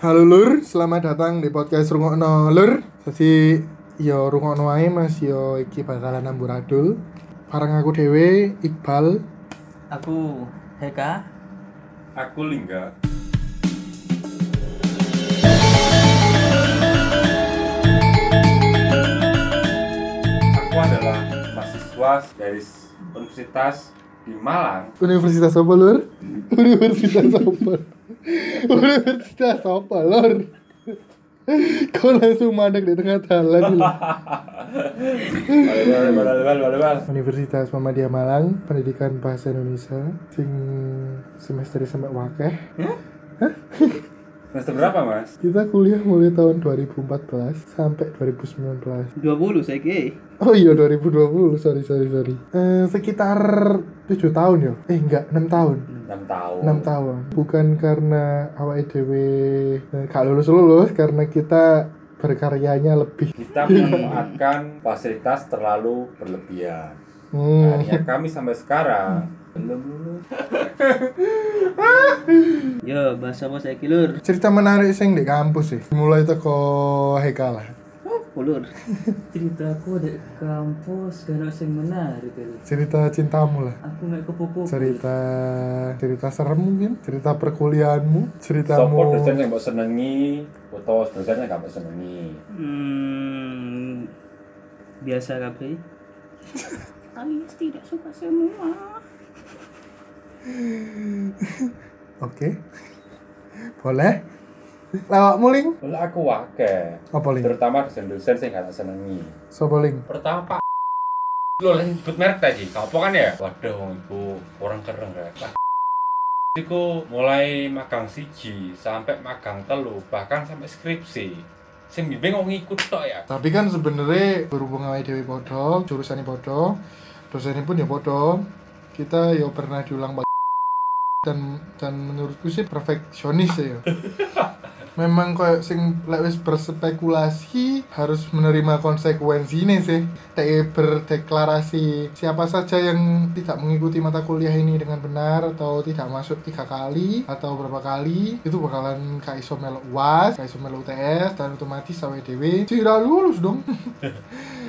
Halo Lur, selamat datang di podcast Rungokno Lur. Jadi yo rungokno ae Mas yo iki bakalan amburadul. Bareng aku dhewe Iqbal. Aku Heka. Aku Lingga. Aku adalah mahasiswa dari Universitas di Malang. Universitas apa Lur? Universitas apa? Universitas apa Lur? Kau langsung mandek di tengah jalan. Universitas Muhammadiyah Malang, Pendidikan Bahasa Indonesia, sing semester sampai wakeh. Semester berapa mas? Kita kuliah mulai tahun 2014 sampai 2019. 20 saya ke. Oh iya 2020, sorry sorry sorry. Eh, sekitar 7 tahun ya? Eh enggak, 6 tahun. 6 tahun. 6 tahun. Bukan karena awak EDW eh, gak lulus-lulus karena kita berkaryanya lebih. Kita memanfaatkan fasilitas terlalu berlebihan. Hmm. Akhirnya kami sampai sekarang belum lulus. Yo, bahasa apa saya kilur? Cerita menarik sing di kampus sih. Mulai teko Heka lah. Ulur. Ceritaku di kampus kalau sing menarik kali. Cerita cintamu lah. Aku nggak kepupu. Cerita cerita serem mungkin, cerita perkuliahanmu, Sopo ceritamu. dosen yang mbok senengi, atau dosen yang gak mbok senengi. Hmm, biasa kabeh. Alias tidak suka semua. Oke. Boleh. Lawak muling. Kalau aku wakil, Apa ling? terutama dosen-dosen yang gak senengi. Sopo ling? Pertama Pak Lo lah sebut merek tadi, apa kan ya? Waduh, wong iku orang keren. Pak Iku mulai magang siji sampai magang telu, bahkan sampai skripsi. Sing bimbing wong ikut tok ya. Tapi kan sebenarnya berhubung sama Dewi Podo, jurusannya Podo, dosennya pun ya Podo. Kita ya pernah diulang dan dan menurutku sih perfeksionis ya. Memang kayak sing lek wis berspekulasi harus menerima konsekuensinya sih. Kayak berdeklarasi siapa saja yang tidak mengikuti mata kuliah ini dengan benar atau tidak masuk tiga kali atau berapa kali itu bakalan kak iso melok UAS, kak iso melok UTS dan otomatis sawe dewe tidak lulus dong.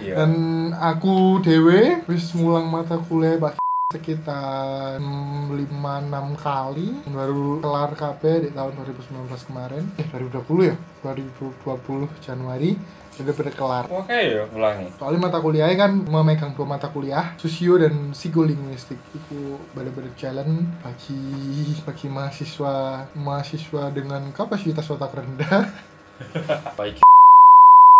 Iya. Dan aku dewe wis mulang mata kuliah pak sekitar 5-6 kali. Baru kelar KB di tahun 2019 kemarin. Eh 2020 ya? 2020 Januari. Sudah pada kelar. Oke ya, ulangi. soalnya mata kuliahnya kan memegang dua mata kuliah sosio dan psikolinguistik itu benar-benar jalan bagi bagi mahasiswa mahasiswa dengan kapasitas otak rendah. Baik.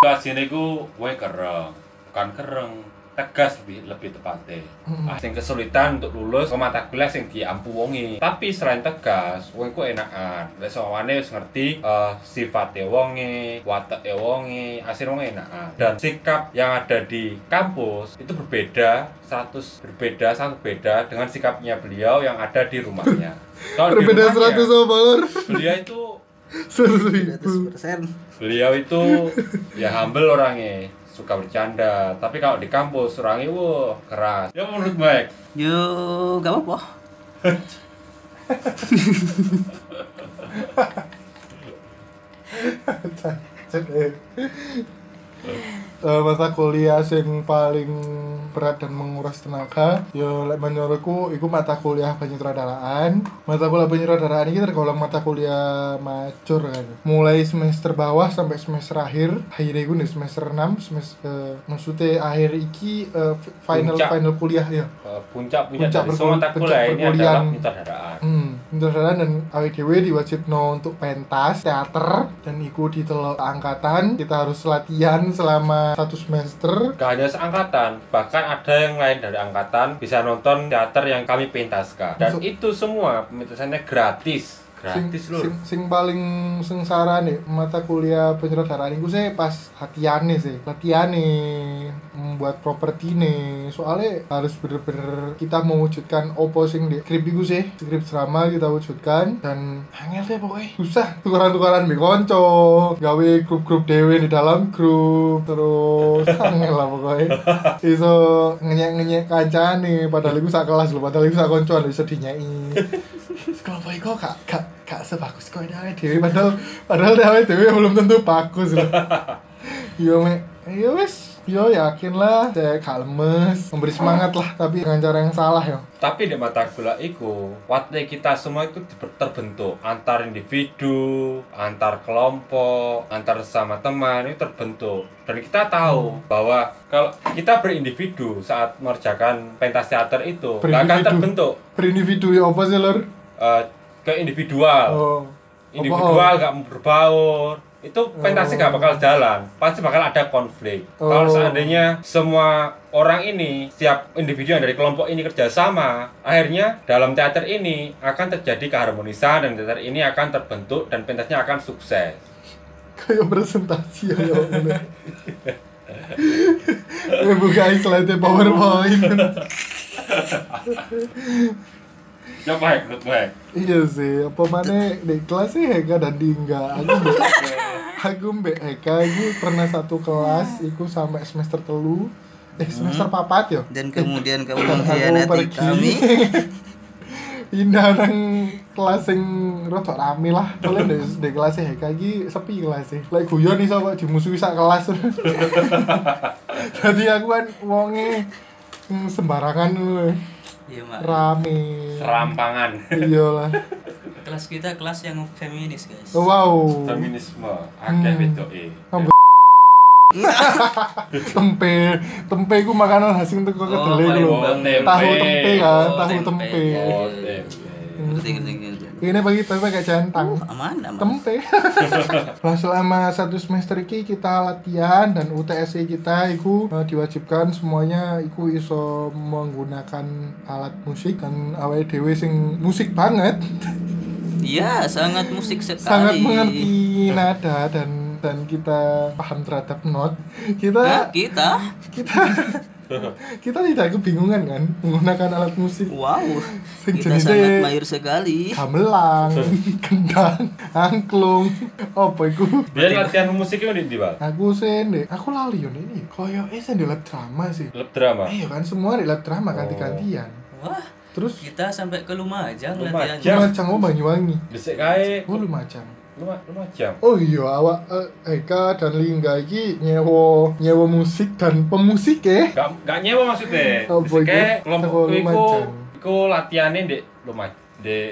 Hasilnya ku gue kereng, bukan kereng, tegas lebih lebih tepatnya. Hmm. Ah, sing kesulitan untuk lulus ke mata kuliah sing diampu wongi. Tapi selain tegas, wong ku enakan. Wis sawane wis ngerti eh sifate wonge, wateke wonge, asir wonge enakan. Dan sikap yang ada di kampus itu berbeda 100 berbeda sangat beda dengan sikapnya beliau yang ada di rumahnya. Kalau di berbeda rumahnya, 100 sama Beliau itu 100 persen. beliau itu ya humble orangnya suka bercanda. Tapi kalau di kampus orangnya wah keras. Ya menurut baik. Yo, gak apa-apa. Eh, mata kuliah yang paling berat dan menguras tenaga yo menurutku itu mata kuliah penyutradaraan. Mata kuliah penyutradaraan ini tergolong mata kuliah macur kan. Mulai semester bawah sampai semester akhir akhirnya itu nih semester 6 semester eh, maksudnya akhir iki eh, final Puncak. final kuliah ya Eh, puncak-puncak Puncak dari semua mata kuliah puncak ini adalah penyutradaraan. Hmm, penyutradaraan dan AWDW diwajibno untuk pentas, teater, dan ikut di telok angkatan. Kita harus latihan selama satu semester. Gak hanya seangkatan, bahkan ada yang lain dari angkatan bisa nonton teater yang kami pentaskan. Dan Maksud- itu semua pementasannya gratis. Gratis sing, sing, sing paling sengsara nih mata kuliah penyutradaraan itu saya pas latihan nih sih latihan nih membuat properti nih. Soalnya harus bener-bener kita mewujudkan opo sing di skrip itu sih. Skrip drama kita wujudkan dan angel deh pokoknya. Susah tukaran-tukaran bi konco gawe grup-grup dewe di dalam grup terus angel lah pokoknya. Iso ngenyek-ngenyek kancane padahal iku sak kelas lho padahal iku sak koncoan iso dinyai kelompok iku gak gak gak sebagus kau awake dhewe padahal padahal dhewe belum tentu bagus loh. Yo mek, yo wis, yo yakin lah, saya gak lemes, memberi semangat lah tapi dengan cara yang salah yo. Tapi di mata gula iku, waktu kita semua itu terbentuk antar individu, antar kelompok, antar sama teman itu terbentuk. Dan kita tahu bahwa kalau kita berindividu saat mengerjakan pentas teater itu, nggak akan terbentuk Berindividu ya apa sih lor? eh, ke individual. Oh. individual nggak mau berbaur itu pentasnya nggak bakal jalan pasti bakal ada konflik kalau Oh. seandainya semua orang ini setiap individu yang dari kelompok ini kerjasama akhirnya dalam teater ini akan terjadi keharmonisan dan teater ini akan terbentuk dan pentasnya akan sukses kayak presentasi ya ya Allah. Eh buka slide PowerPoint. menurut gue hack. iya sih, apa mana di kelas sih Heka dan Dingga. Aku mbek aku mbek Heka aku pernah satu kelas iku sampai semester telu. Eh semester papat yo. Dan kemudian kamu Aku mengkhianati pergi. kami. Pindah nang kelas sing rada rame lah. Soalnya di, di kelas Heka iki sepi kelas sih. Lek guyon iso kok dimusuhi sak kelas. Jadi aku kan wonge sembarangan lho. Iya, Mak. Rame. serampangan Iyalah. Kelas kita kelas yang feminis, guys. Wow. feminisme akeh Hmm. bedo eh tempe tempe ku makanan khas untuk kok Oh, lho Oh, tahu tempe kan Oh, tahu tempe. tempe oh Iya. tempe ini bagi tempe kayak centang Aman, aman. tempe lah selama satu semester ini kita latihan dan UTSC kita itu eh, diwajibkan semuanya iku iso menggunakan alat musik dan awake dhewe sing musik banget Iya, sangat musik sekali. sangat mengerti nada dan dan kita paham terhadap not. Nah, kita? Kita, kita kita tidak kebingungan kan menggunakan alat musik. Wow, Sing kita sangat mahir sekali. gamelan kendang angklung. Apa iku? Biar latihan musik itu di bal aku Ndek, aku lali yo ini koyo eh di lab drama sih. Lab drama? Iya kan semua di lab drama ganti-gantian. Wah, terus kita sampai ke Lumajang Lumajang. latihan. Lumajang oh Banyuwangi Dhisik kae oh Lumajang jam. oh iya awak eh, Eka dan Lingga iki nyewa nyewa musik dan pemusik ya Gak gak nyewa maksudnya. Oh, Kayak iku kelompok iku Lumajang. iku latihane ndek Lumajang ndek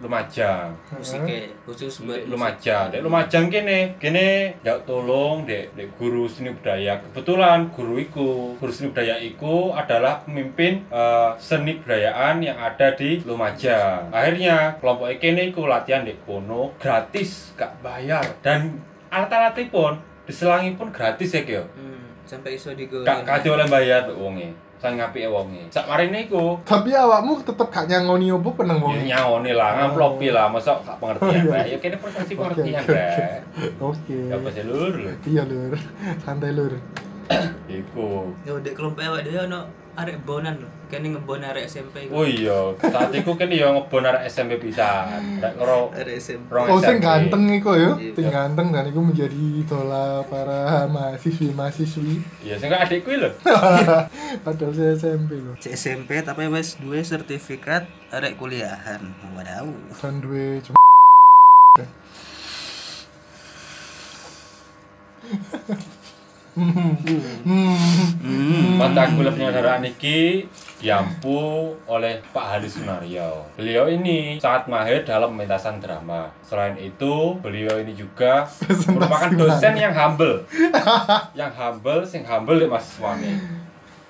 Lumajang. Musiknya khusus buat Lumajang, ndek Lumajang kene, kene ndak tolong ndek ndek guru seni budaya. Kebetulan guru iku, guru seni budaya iku adalah pemimpin eh, seni budayaan yang ada di Lumajang. Akhirnya kelompok kene iku latihan ndek kono gratis, gak bayar dan alat-alatnya pun diselangi pun gratis ya kyo. Hmm, sampai iso digoreng. Gak oleh bayar wonge. Sang ngapike wonge. Sak marine iku. Tapi awakmu tetep gak nyangoni opo peneng wong? Ya nyawone lah, ngamplopi lah, masa gak pengertian Oh, iya. Ya kene Oke, pengertian, oke, oke. Ya apa sih lur? iya lur. Santai lur. Iku. Yo, dek kelompok awak dhewe ono arek bonan lho. Kene ngebon arek SMP Oh iya, saat iku kan ya ngebon arek SMP pisan. Rek karo Arek SMP. rong Oh, sing ganteng iku ya, Iya. sing ganteng dan iku menjadi idola para mahasiswi mahasiswi. Iya, sing gak adikku lho. Padahal saya SMP loh. Cek SMP tapi wis duwe sertifikat arek kuliahan. Wadaw. Dan duwe cuma Hmm. Hmm. Mata kuliah penyelenggaraan iki diampu oleh Pak Haris Sunario. Beliau ini sangat mahir dalam pementasan drama. Selain itu, beliau ini juga merupakan dosen yang humble. yang humble, sing humble dek mahasiswane.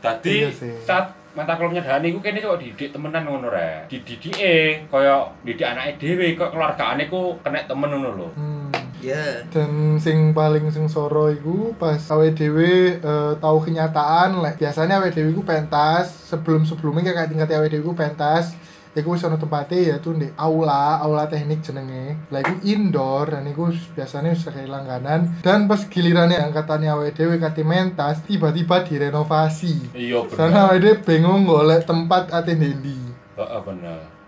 Tadi Iya saat mata kuliah penyelenggaraan iku kene kok didik temenan ngono rek. Dididike kaya didik anake dhewe kok keluargane ku kena temen ngono lho. Hmm. Ya. Dan sing paling sing soro iku pas awake dhewe eh, tahu kenyataan lek biasanya awake dhewe iku pentas sebelum-sebelumnya kayak tingkat awake dhewe iku pentas Iku wis ana tempate yaitu di aula, aula teknik jenenge. Lah iku indoor dan iku biasanya wis kayak langganan dan pas gilirannya angkatannya awake dhewe kate mentas tiba-tiba direnovasi. Iya Karena bener. awake dhewe bingung golek tempat ate ndi. Heeh bener.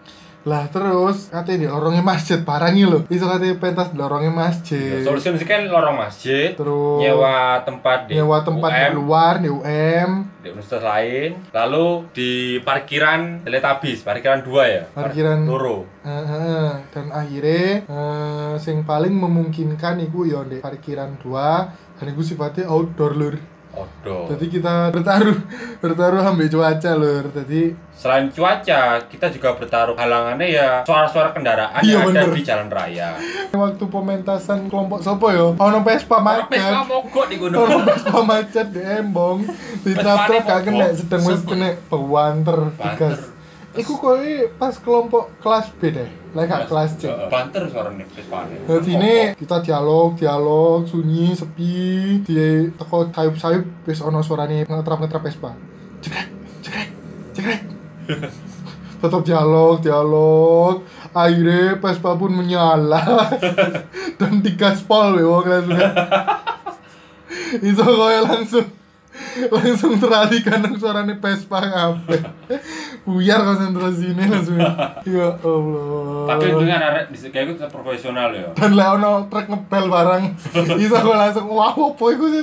Lah terus katanya di lorongnya masjid parangi loh. Iso katanya pentas di lorongnya masjid. Solusi sih kan lorong masjid, terus nyewa tempat di nyewa tempat di UM, luar di UM di universitas lain, lalu di parkiran Teletabis, parkiran dua ya, Par- Parkiran- loro. Eh, eh, dan akhirnya eh, sing paling memungkinkan iku ya di parkiran dua dan iku sifatnya outdoor lur Odo. jadi kita bertaruh bertaruh ambil cuaca lur jadi Selain cuaca, kita juga bertaruh halangannya ya suara-suara kendaraan Iya, yang ada bener. di jalan raya. waktu pementasan kelompok sopo yo ono Vespa macet nggak mogok di gunung. ono Vespa macet di embong di Vespanya truk gak kena sedang wis kena pewanter Banter. Iku kowe pas kelompok kelas B deh, lek gak kelas C. Heeh, Banter suaranya Vespanya. Jadi ini kita dialog, dialog, sunyi, sepi, di teko sayup-sayup wis ono suarane ngetrap-ngetrap Vespa. Cekrek, cekrek, cekrek. Tetap dialog, dialog. Akhirnya Vespa pun menyala dan digaspol ya wong langsung. Itu kowe langsung langsung teralihkan nang suarane Vespa kabeh. Buyar konsentrasine langsung. Ya Allah. Tapi untungnya arek di kayak itu profesional ya. dan lah ono truk ngepel barang bisa gue langsung wow apa iku sih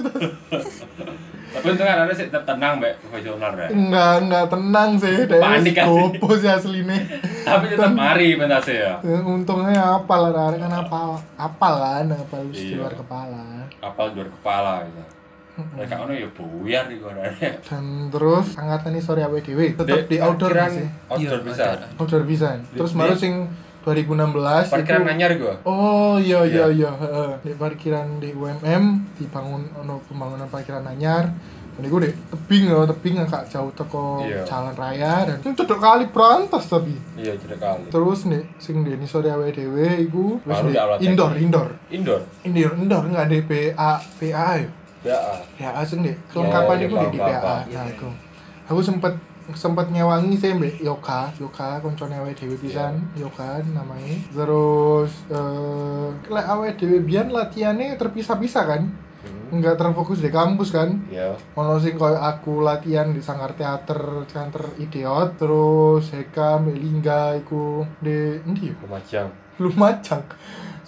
Tapi untungnya arek sih tenang mbak profesional ya. enggak enggak tenang sih deh Panik kan sih. gopo sih aslinya Tapi tetap mari pentasnya ya. Ya, untungnya apal lah kan apal apal kan apal di Iya. luar kepala Kapal luar kepala gitu. Mereka ono ya buyar di dan terus angkatan ini sorry awe dewe tetap di outdoor sih Outdoor Iya, bisa. outdoor. outdoor bisa terus Di- baru di- sing 2016 Parkiran itu- nanyar gua. Oh iya iya Iya. iya, heeh. Di parkiran di UMM dibangun ono pembangunan parkiran anyar. Dan iku dek tebing ya, tebing agak jauh teko Iya. jalan raya dan itu cedek kali berantas tapi. Iya jadi kali. Terus nih sing di sore awake dhewe iku di di indoor indoor. Indoor. Indoor indoor enggak ada PA PA ya. Ya. PA sing dek kelengkapan iya, iku di, PA. Nah, iku. Aku sempet sempet nyewangi sih mbak Yoka Yoka koncone awake dhewe pisan Yoka namanya terus eh lek awake dhewe biyen latihannya terpisah-pisah kan Hmm. nggak terfokus di kampus kan Ya. ono sing koyo aku latihan di sanggar teater teater idiot terus Heka Mbak Lingga iku di endi ya Lumajang. Lumajang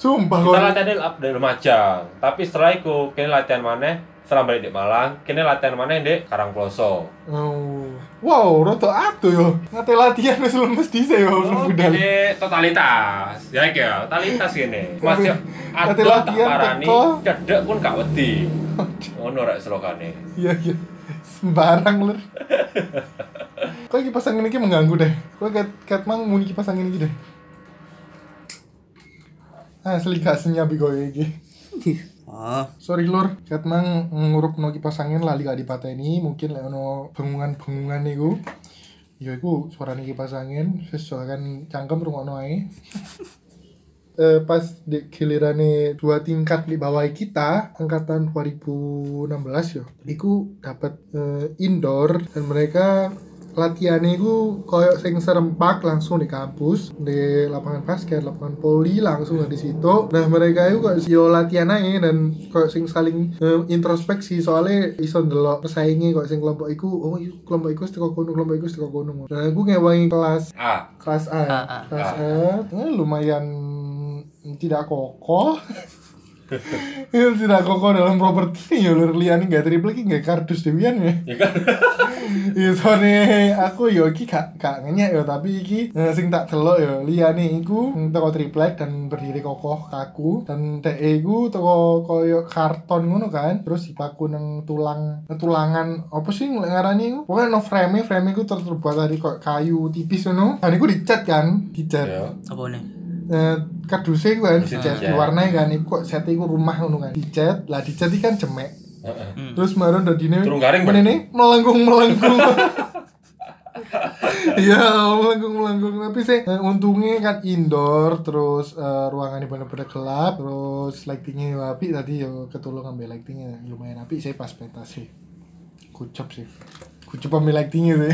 sumpah Kita kok latihan di di Lumajang. Tapi setelah itu kini latihan mana? Setelah balik di Malang, kini latihan mana di Karangploso. oh. wow roto atuh yo ngate latihan wis lemes dhisik yo Oh, budal ini totalitas. Ya iki ya, totalitas ini. Masih nanti ada tak latihan parani, cedek pun gak wedi. Ngono rek slogane. iya iya sembarang lur kok kipas angin ini mengganggu deh kok kat kat mang muni kipas angin ini deh asli gak senyap iku iki. Oh, sorry lur. Kat mang nguruk no kipas angin lali gak dipateni. Mungkin lek ono bengungan bengungan iku. Ya iku suarane kipas angin. Sesuai kan cangkem rungokno ae. Eh, pas di gilirane dua tingkat di bawah kita angkatan 2016 yo iku dapat eh, indoor dan mereka latihan iku koyo sing serempak langsung di kampus di lapangan basket lapangan poli langsung dari situ. Nah mereka itu kok yo latihan aja dan kok sing saling eh, introspeksi. Soalnya iso ndelok pesaingnya kok sing kelompok iku oh iku kelompok iku teko kono kelompok iku teko kono. Nah aku ngewangi kelas A. kelas A, A, A. kelas A, Eh, lumayan tidak kokoh Ya, tidak kokoh dalam properti ya lur liane nggak triple ki nggak kardus dewian ya Ya kan? Iya soalnya aku yo iki gak gak ngenyek yo tapi iki eh, sing tak delok yo liyane iku teko triplek dan berdiri kokoh kaku dan dek iku teko koyo karton ngono kan terus dipaku nang tulang tulangan apa sih ngarani iku pokoknya no frame frame iku ter- terbuat dari kok kayu tipis ngono dan iku dicat kan dicat Ya. apa nih? eh kardusnya iku kan dicat diwarnai kan iku kok set iku rumah ngono kan. Dicat lah dicat iki kan jemek. Heeh. Hmm. terus dadine garing, Mana nih melengkung melengkung Iya, melengkung melengkung tapi sih eh, untungnya kan indoor terus eh, ruangannya bener-bener gelap terus lightingnya yo api tadi yo ketulung ambil lightingnya. Lumayan api sih pas pentas sih. Kucap sih. Kucap ambil lightingnya sih.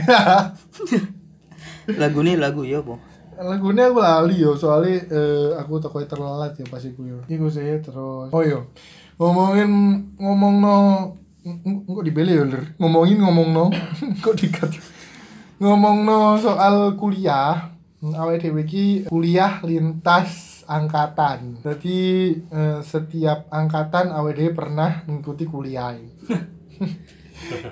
Lagu nih lagu ya, Po. Lagunya aku lali yo. Soalnya eh, aku toko terlalat ya pas iku yo. Iku sih terus. Oh yo. Ngomongin ngomong no kok dibeli ya lur ngomongin ngomong no kok dikat? Ngomong no soal kuliah. Awake dhewe iki kuliah lintas angkatan. Jadi eh, setiap angkatan dhewe pernah mengikuti kuliah.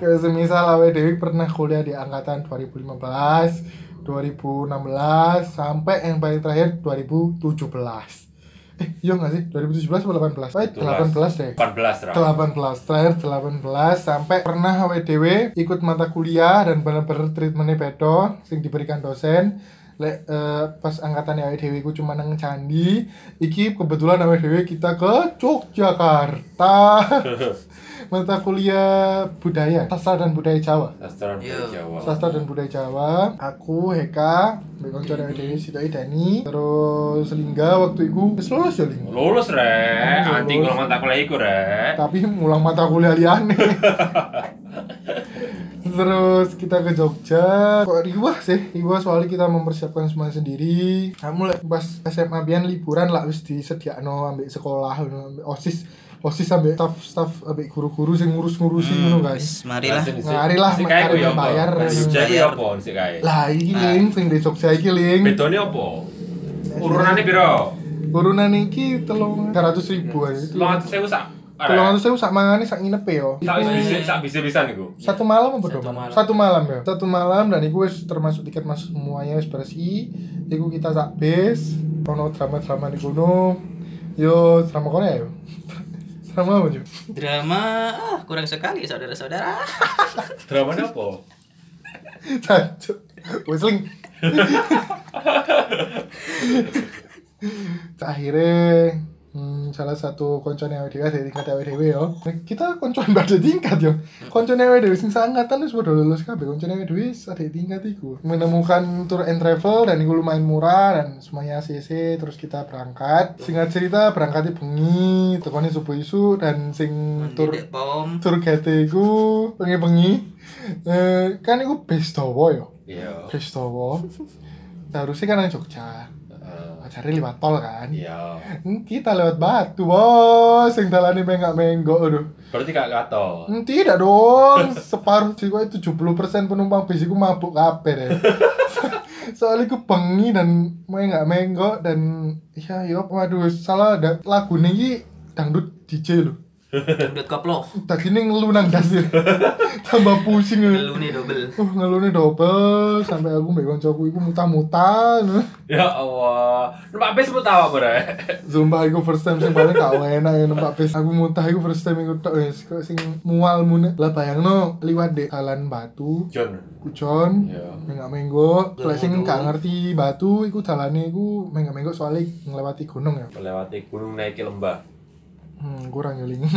Kayak semisal dhewe pernah kuliah di angkatan 2015, 2016 sampai yang paling terakhir 2017. Eh, iya nggak sih? 2017 atau 18? Eh, 18 deh. 14 Ra. 18 terakhir 18 sampai pernah WDW ikut mata kuliah dan bener-bener treatmentnya bedo sing diberikan dosen Lek eh, pas angkatan WDW ku cuma nang candi iki kebetulan WDW kita ke Yogyakarta. Mata kuliah budaya sastra dan budaya Jawa. Sastra dan budaya Jawa. sastra dan budaya Jawa. Aku Heka mbek kanca WDW Sidai Dani terus Lingga waktu itu wis lulus ya Ling Lulus rek, Lulus. anti kalau mata kuliah iku rek. tapi ngulang mata kuliah liane terus kita ke Jogja kok riwah sih riwah soalnya kita mempersiapkan semuanya sendiri kamu lek pas SMA bian liburan lah wis disediakno ambek sekolah ngono, ambek osis osis ambek staff staff ambek guru-guru sing ngurus-ngurusi ngono kan Wis marilah. Ngari lah, Si kae ku mari ya apa? bayar. Di Jogja ku ya Bayar. apa si kae? lah iki ling sing di Jogja iki ling Bedone apa? Urunane piro? urunan iki telung 300 ribu aja 300.000 sak. Ratus sewu sak mangane sak nginep yo Sak bisa sak bisa bisa niku. satu malam apa dua Satu malam? malam. Satu malam ya. Satu malam dan wis termasuk tiket masuk semuanya wis bersih. Iku kita sak bis, ono drama-drama di kono. Yo drama Korea yo. drama apa, Ju? Drama ah, kurang sekali saudara-saudara. Dramane apa? Cancuk. Wis ling. akhirnya hmm, salah satu koncon yang WDW dari tingkat WDW yo. Kita koncon pada tingkat yo. Koncon yang WDW sing seangkatan wis padha lulus kabeh. Koncon yang WDW ada di tingkat iku. Menemukan tour and travel dan itu lumayan murah dan semuanya CC terus kita berangkat. Singkat cerita berangkatnya bengi tekone subuh isu dan sing tour Tidak pom. tour guide iku bengi-bengi eh, kan iku base dawa yo. Iya. base dawa. Harusnya kan nang Jogja Acaranya lewat tol kan? Iya. Hmm, kita lewat batu bos. Sing dalane penggak menggok aduh. Berarti gak gato. Hmm, tidak dong. Separuh sih kok 70% penumpang bis iku mabuk kabeh deh soalnya aku bengi dan mau nggak menggok dan ya yo waduh salah ada lagu nih dangdut DJ loh Dangdut koplo. tadi nih ngeluh nang das ya. tambah pusing ya. Lu nih double. Uh, ngeluhnya double sampai aku mbek koncoku iku muta-muta. Ya Allah. Numpak bis mu tahu apa rek? Zumba iku first time sing paling gak enak ya numpak bis. Aku muntah iku first time iku tok wis kok sing mual mune. Lah bayangno liwat dek jalan batu John. kucon Iya. menggak menggo lek sing gak ngerti batu iku dalane iku menggak menggo soalnya ngelewati gunung ya Melewati gunung naiki lembah. Hmm, kurang ya ling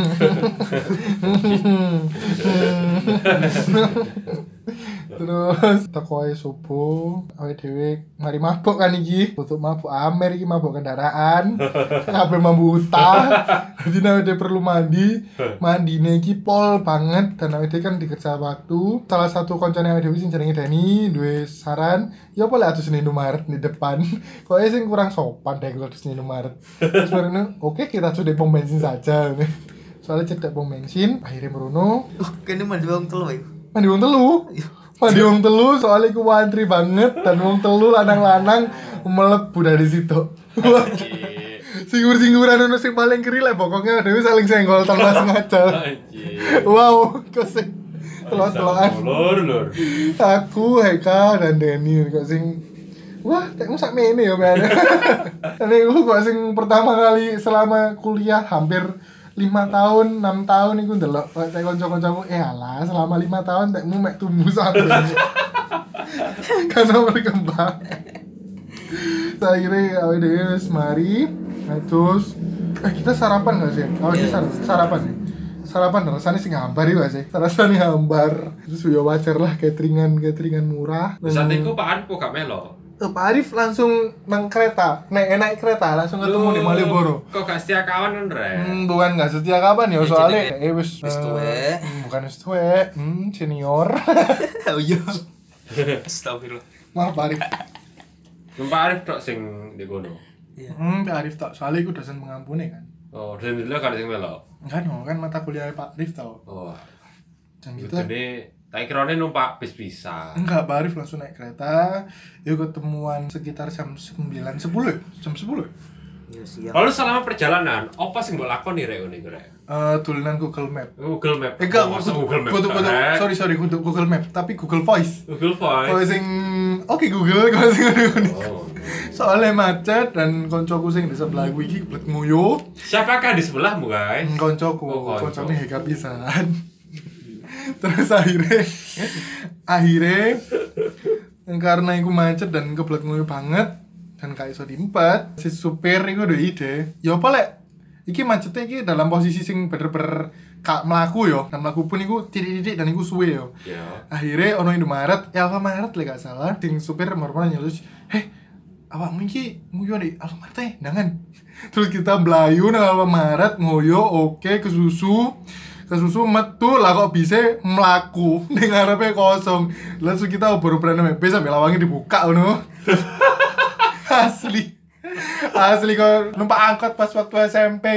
terus teko ae subuh awake dhewe mari mabuk kan iki. Tutup mabuk amer iki mabuk kendaraan. Kabeh mambu utah. Jadi awake dhewe perlu mandi mandine iki pol banget dan awake dhewe kan dikerja waktu. Salah satu koncone awake dhewe sing jenenge Dani duwe saran ya apa lek atus Indomaret di depan? Kok sing kurang sopan deh kalau atus Indomaret terus baru oke kita sudah pom bensin saja. Soalnya cedak pom bensin akhirnya merono Uh, kene mandi wong telu. Mandi wong telu. Mandi wong telu soalnya ku wantri banget. Dan wong telu lanang-lanang melebu dari situ. Singgur-singguran ono sing paling keri lah pokoknya dewe saling senggol tanpa sengaja wow kok sing telok-telokan Lur lur. aku Heka dan Denny kok sing wah tekmu sak mene ya men dan aku kok sing pertama kali selama kuliah hampir lima tahun enam tahun iku ndelok kayak kanca-kancaku eh alah selama lima tahun tekmu mek tumbuh sampai karena berkembang akhirnya awal wis mari terus eh kita sarapan gak sih? Oh, kita sar- sarapan ya. Sarapan rasanya sih hambar ya gak sih? Rasanya hambar. Terus ya wajar lah cateringan cateringan murah. Di saat itu Pak Arif kok gak melo? Eh, Pak Arif langsung nang kereta, naik naik kereta langsung ketemu di Malioboro. Kok gak setia kawan kan rek? Hmm, bukan nggak setia kapan ya Ya, soalnya jadi eh wis wis eh, tuwe. hmm, bukan wis tuwe, hmm, senior. Oh iya. Astagfirullah. Maaf Pak Arif. Pak Arif tok sing di kono. Iya. Hmm, Pak Arif tak soalnya aku dosen mengampuni kan. Oh, dan dulu kan sing melo. Kan, oh, kan mata kuliah Pak Arif tau. Oh, Dan itu kita nih Tak kirane numpak bis bisa. Enggak, Pak Arif langsung naik kereta. Yuk ketemuan sekitar jam 9 10 ya? Jam 10 ya? Siap. Lalu selama perjalanan, apa sing mbok lakoni rek ngene rek? Eh, tulisan Google Map. Google Map. Eh enggak, Oh, Google Map. kudu- kudu- sorry sorry, kudu Google Map, tapi Google Voice. Google Kalau Voice. sing oke Google, kalau sing ngono Oh. Soalnya macet dan koncoku sing di sebelah gue iki blet nguyu. Siapakah di sebelahmu, guys? Koncoku, Oh, konco. koncone hega pisan. Terus akhirnya akhirnya karena iku macet dan kebelet nguyu banget dan gak iso diempet, si supir iku udah ide. Ya apa lek? Iki macetnya iki dalam posisi sing bener-bener kak melaku yo, dan melaku pun iku titik-titik dan iku suwe yo. Ya. akhirnya ono Indomaret ya Alfamaret lah gak salah sing supir marah nyelus heh awakmu iki nguyu di Alfamaret eh jangan terus kita belayu nang Alfamaret ngoyo oke ke susu ke susu metu lah kok bisa melaku. Ning ngarepe kosong. Langsung kita oper-operan MP sampai lawangnya dibuka ngono. Asli. Asli kok numpak angkot pas waktu SMP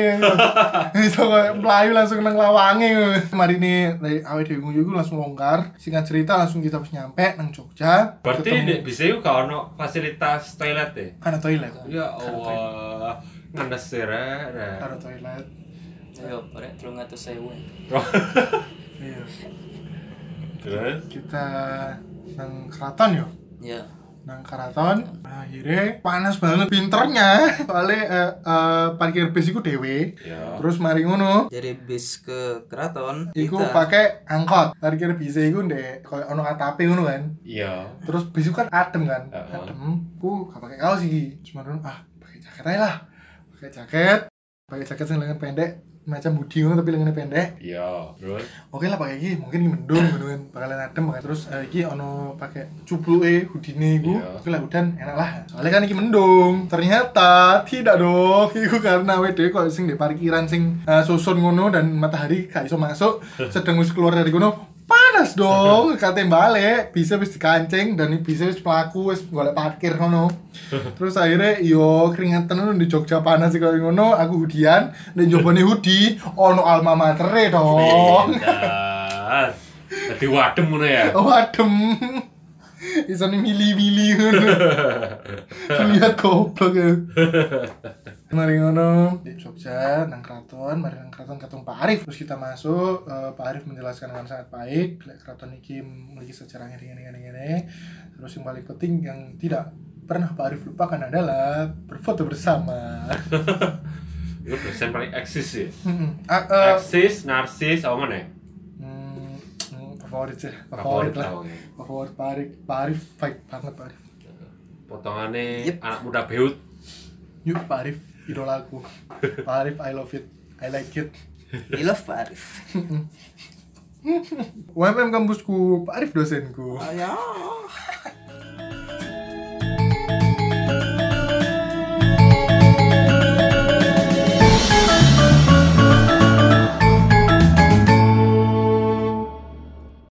itu kok melayu langsung nang lawange mari ini dari awet dewi iku langsung longgar. Singkat cerita langsung kita harus nyampe nang Jogja. Berarti di bisa yuk gak ono fasilitas toilet deh. ada toilet. Ya Allah. Ngenes sih rek. rek. ada toilet Ayo, rek 300.000. iya Terus? kita nang keraton yo Ya. nang keraton akhirnya panas banget pinternya soalnya eh, eh, parkir bis iku dewe Ya. terus mari ngono Dari bis ke keraton Iku kita pakai angkot. Parkir bis iku ndek koyo ono ATP ngono kan. Iya. Terus bis kan adem kan. Heeh. Adem. Ku gak pakai kaos iki. Cuma ah pakai jaket aja lah. Pakai jaket. Pakai jaket sing lengan pendek macam budi tapi lengannya pendek. Iya. Terus? Oke lah pakai iki, mungkin iki mendung ngono kan. Bakalan adem pakai terus eh, iki ono pakai cupluke hudine iku. Iya. Oke lah udan enak lah. Soalnya kan iki mendung. Ternyata tidak dong. Iku karena WD kok sing di parkiran sing eh, susun ngono dan matahari gak iso masuk. Sedang wis keluar dari ngono panas dong katanya balik. Bisa wis dikancing dan bisa wis pelaku wis golek parkir ngono. Terus akhirnya yo keringetan ngono di Jogja panas sih kalau ngono. Aku hudian dan jobane hoodie ono alma mater dong. Jadi wadem ngono ya. Oh adem. Bisa nih mili-mili ngono. Lihat goblok ya. Mari ngono di Jogja nang keraton, mari nang keraton ketemu Pak Arif. Terus kita masuk, eh, Pak Arif menjelaskan dengan sangat baik, lek keraton iki memiliki sejarah ngene ngene. Terus yang paling penting yang tidak pernah Pak Arif lupakan adalah berfoto bersama. Itu dosen paling eksis sih. Hmm, ah, eh, Eksis, narsis, apa mana? hmm, favorit sih, Favorit favorit lah. oke. favorit Pak Arif Pak Arif baik banget Pak Arif Potongannya Yep. anak muda beut. yuk Pak Arif idolaku Pak Arif I love it I like it I love Pak Arif UMM kampusku Pak Arif dosenku Ayah